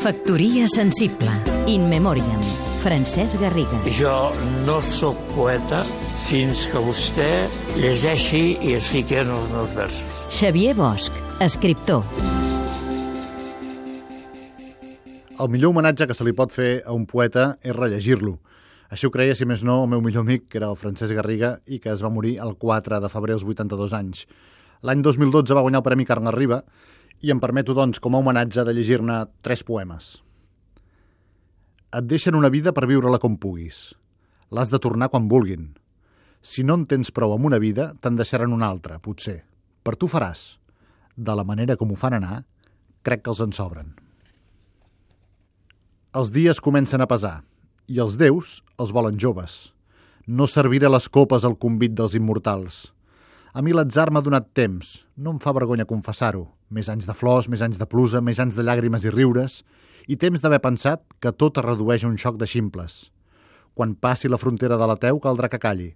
Factoria sensible. In memoriam. Francesc Garriga. Jo no sóc poeta fins que vostè llegeixi i es fiqui en els meus versos. Xavier Bosch, escriptor. El millor homenatge que se li pot fer a un poeta és rellegir-lo. Així ho creia, si més no, el meu millor amic, que era el Francesc Garriga, i que es va morir el 4 de febrer als 82 anys. L'any 2012 va guanyar el Premi Carme Riba i em permeto, doncs, com a homenatge de llegir-ne tres poemes. Et deixen una vida per viure-la com puguis. L'has de tornar quan vulguin. Si no en tens prou amb una vida, te'n deixaran una altra, potser. Per tu faràs. De la manera com ho fan anar, crec que els en sobren. Els dies comencen a pesar, i els déus els volen joves. No serviré les copes al convit dels immortals. A mi l'atzar m'ha donat temps, no em fa vergonya confessar-ho. Més anys de flors, més anys de pluja, més anys de llàgrimes i riures, i temps d'haver pensat que tot es redueix a un xoc de ximples. Quan passi la frontera de la teu caldrà que calli.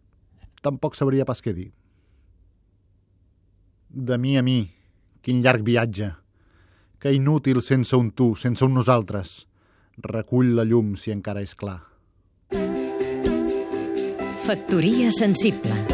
Tampoc sabria pas què dir. De mi a mi, quin llarg viatge. Que inútil sense un tu, sense un nosaltres. Recull la llum si encara és clar. Factoria sensible.